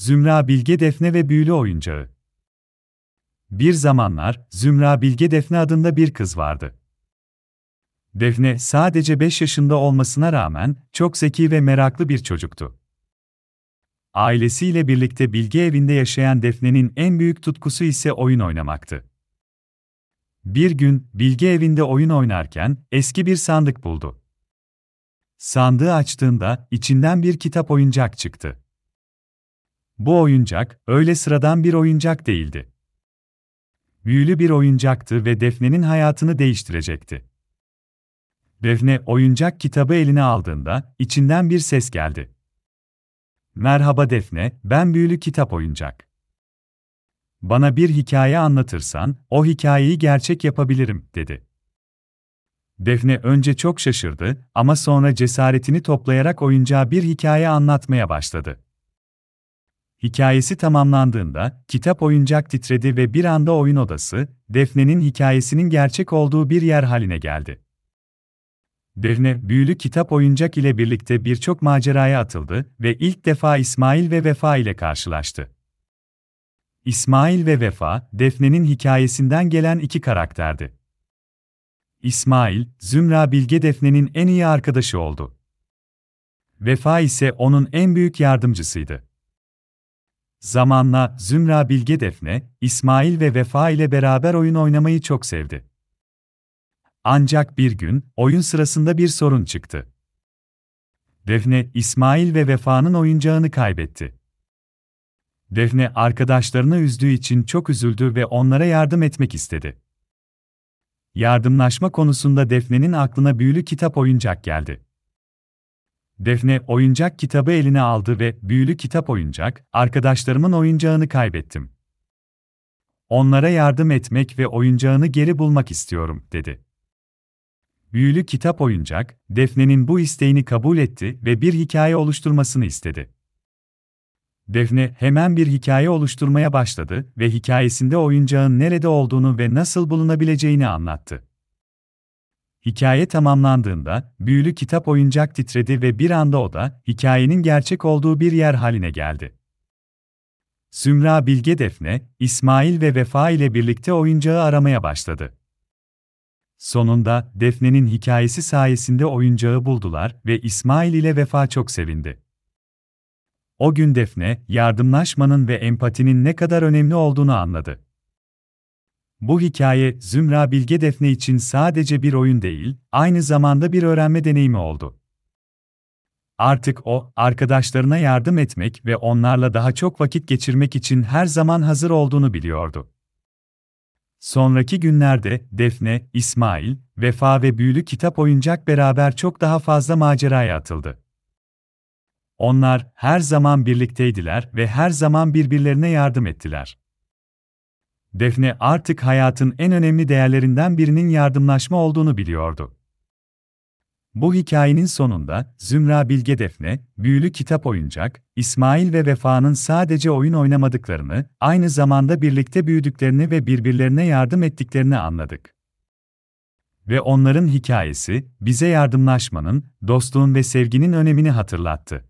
Zümra Bilge Defne ve Büyülü Oyuncağı Bir zamanlar, Zümra Bilge Defne adında bir kız vardı. Defne, sadece 5 yaşında olmasına rağmen, çok zeki ve meraklı bir çocuktu. Ailesiyle birlikte Bilge evinde yaşayan Defne'nin en büyük tutkusu ise oyun oynamaktı. Bir gün, Bilge evinde oyun oynarken, eski bir sandık buldu. Sandığı açtığında, içinden bir kitap oyuncak çıktı. Bu oyuncak, öyle sıradan bir oyuncak değildi. Büyülü bir oyuncaktı ve Defne'nin hayatını değiştirecekti. Defne oyuncak kitabı eline aldığında, içinden bir ses geldi. Merhaba Defne, ben büyülü kitap oyuncak. Bana bir hikaye anlatırsan, o hikayeyi gerçek yapabilirim, dedi. Defne önce çok şaşırdı ama sonra cesaretini toplayarak oyuncağa bir hikaye anlatmaya başladı. Hikayesi tamamlandığında, kitap oyuncak titredi ve bir anda oyun odası, Defne'nin hikayesinin gerçek olduğu bir yer haline geldi. Defne, büyülü kitap oyuncak ile birlikte birçok maceraya atıldı ve ilk defa İsmail ve Vefa ile karşılaştı. İsmail ve Vefa, Defne'nin hikayesinden gelen iki karakterdi. İsmail, Zümra Bilge Defne'nin en iyi arkadaşı oldu. Vefa ise onun en büyük yardımcısıydı. Zamanla Zümra Bilge Defne, İsmail ve Vefa ile beraber oyun oynamayı çok sevdi. Ancak bir gün, oyun sırasında bir sorun çıktı. Defne, İsmail ve Vefa'nın oyuncağını kaybetti. Defne, arkadaşlarını üzdüğü için çok üzüldü ve onlara yardım etmek istedi. Yardımlaşma konusunda Defne'nin aklına büyülü kitap oyuncak geldi. Defne, oyuncak kitabı eline aldı ve büyülü kitap oyuncak, arkadaşlarımın oyuncağını kaybettim. Onlara yardım etmek ve oyuncağını geri bulmak istiyorum, dedi. Büyülü kitap oyuncak, Defne'nin bu isteğini kabul etti ve bir hikaye oluşturmasını istedi. Defne hemen bir hikaye oluşturmaya başladı ve hikayesinde oyuncağın nerede olduğunu ve nasıl bulunabileceğini anlattı. Hikaye tamamlandığında, büyülü kitap oyuncak titredi ve bir anda o da, hikayenin gerçek olduğu bir yer haline geldi. Sümra Bilge Defne, İsmail ve Vefa ile birlikte oyuncağı aramaya başladı. Sonunda, Defne'nin hikayesi sayesinde oyuncağı buldular ve İsmail ile Vefa çok sevindi. O gün Defne, yardımlaşmanın ve empatinin ne kadar önemli olduğunu anladı. Bu hikaye, Zümra Bilge Defne için sadece bir oyun değil, aynı zamanda bir öğrenme deneyimi oldu. Artık o, arkadaşlarına yardım etmek ve onlarla daha çok vakit geçirmek için her zaman hazır olduğunu biliyordu. Sonraki günlerde Defne, İsmail, Vefa ve Büyülü Kitap Oyuncak beraber çok daha fazla maceraya atıldı. Onlar her zaman birlikteydiler ve her zaman birbirlerine yardım ettiler. Defne artık hayatın en önemli değerlerinden birinin yardımlaşma olduğunu biliyordu. Bu hikayenin sonunda Zümra Bilge Defne, büyülü kitap oyuncak, İsmail ve Vefa'nın sadece oyun oynamadıklarını, aynı zamanda birlikte büyüdüklerini ve birbirlerine yardım ettiklerini anladık. Ve onların hikayesi, bize yardımlaşmanın, dostluğun ve sevginin önemini hatırlattı.